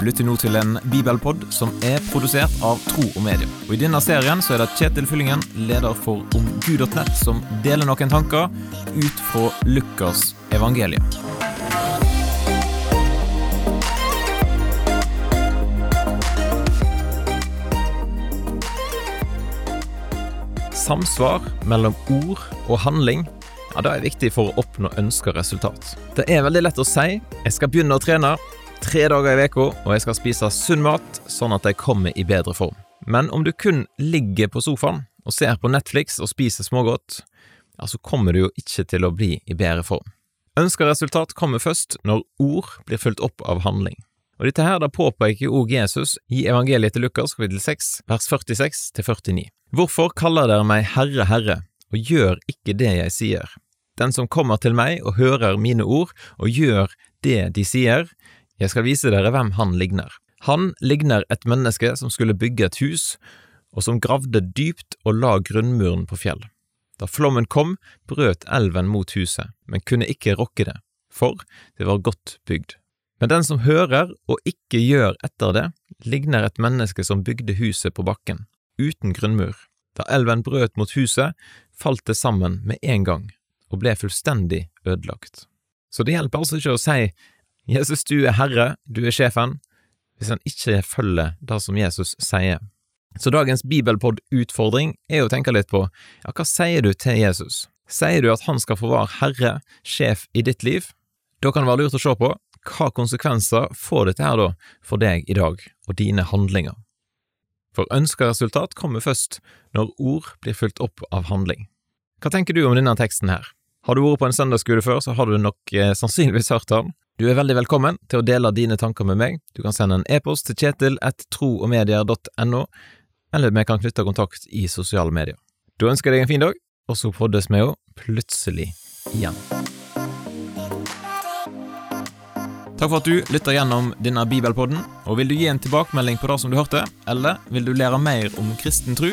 Du lytter nå til en bibelpod som er produsert av Tro og Medie. Og I denne serien så er det Kjetil Fyllingen, leder for omgud.nett, som deler noen tanker ut fra Lukas evangelium. Samsvar mellom ord og handling ja, det er viktig for å oppnå ønska resultat. Det er veldig lett å si 'jeg skal begynne å trene', tre dager i veka, og jeg skal spise sunn mat, sånn at jeg kommer i bedre form. Men om du kun ligger på sofaen og ser på Netflix og spiser smågodt, ja, så kommer du jo ikke til å bli i bedre form. Ønska resultat kommer først når ord blir fulgt opp av handling. Og dette her da påpeker òg Jesus i evangeliet til Lukas kapittel 6 vers 46 til 49. Hvorfor kaller dere meg Herre, Herre, og gjør ikke det jeg sier? Den som kommer til meg og hører mine ord og gjør det de sier, jeg skal vise dere hvem han ligner. Han ligner et menneske som skulle bygge et hus, og som gravde dypt og la grunnmuren på fjell. Da flommen kom, brøt elven mot huset, men kunne ikke rokke det, for det var godt bygd. Men den som hører og ikke gjør etter det, ligner et menneske som bygde huset på bakken, uten grunnmur. Da elven brøt mot huset, falt det sammen med en gang, og ble fullstendig ødelagt. Så det hjelper altså ikke å si Jesus, du er herre, du er sjefen, hvis han ikke følger det som Jesus sier. Så dagens bibelpod-utfordring er å tenke litt på ja, hva sier du til Jesus? Sier du at han skal få være herre, sjef i ditt liv? Da kan det være lurt å se på hva konsekvenser får dette her da for deg i dag og dine handlinger. For ønska resultat kommer først når ord blir fulgt opp av handling. Hva tenker du om denne teksten her? Har du vært på en søndagsskole før, så har du nok eh, sannsynligvis hørt den. Du er veldig velkommen til å dele dine tanker med meg. Du kan sende en e-post til kjetil kjetil.troogmedier.no, eller vi kan knytte kontakt i sosiale medier. Da ønsker jeg deg en fin dag, og så poddes vi jo plutselig igjen. Takk for at du lytter gjennom denne bibelpodden, og vil du gi en tilbakemelding på det som du hørte, eller vil du lære mer om kristen tro,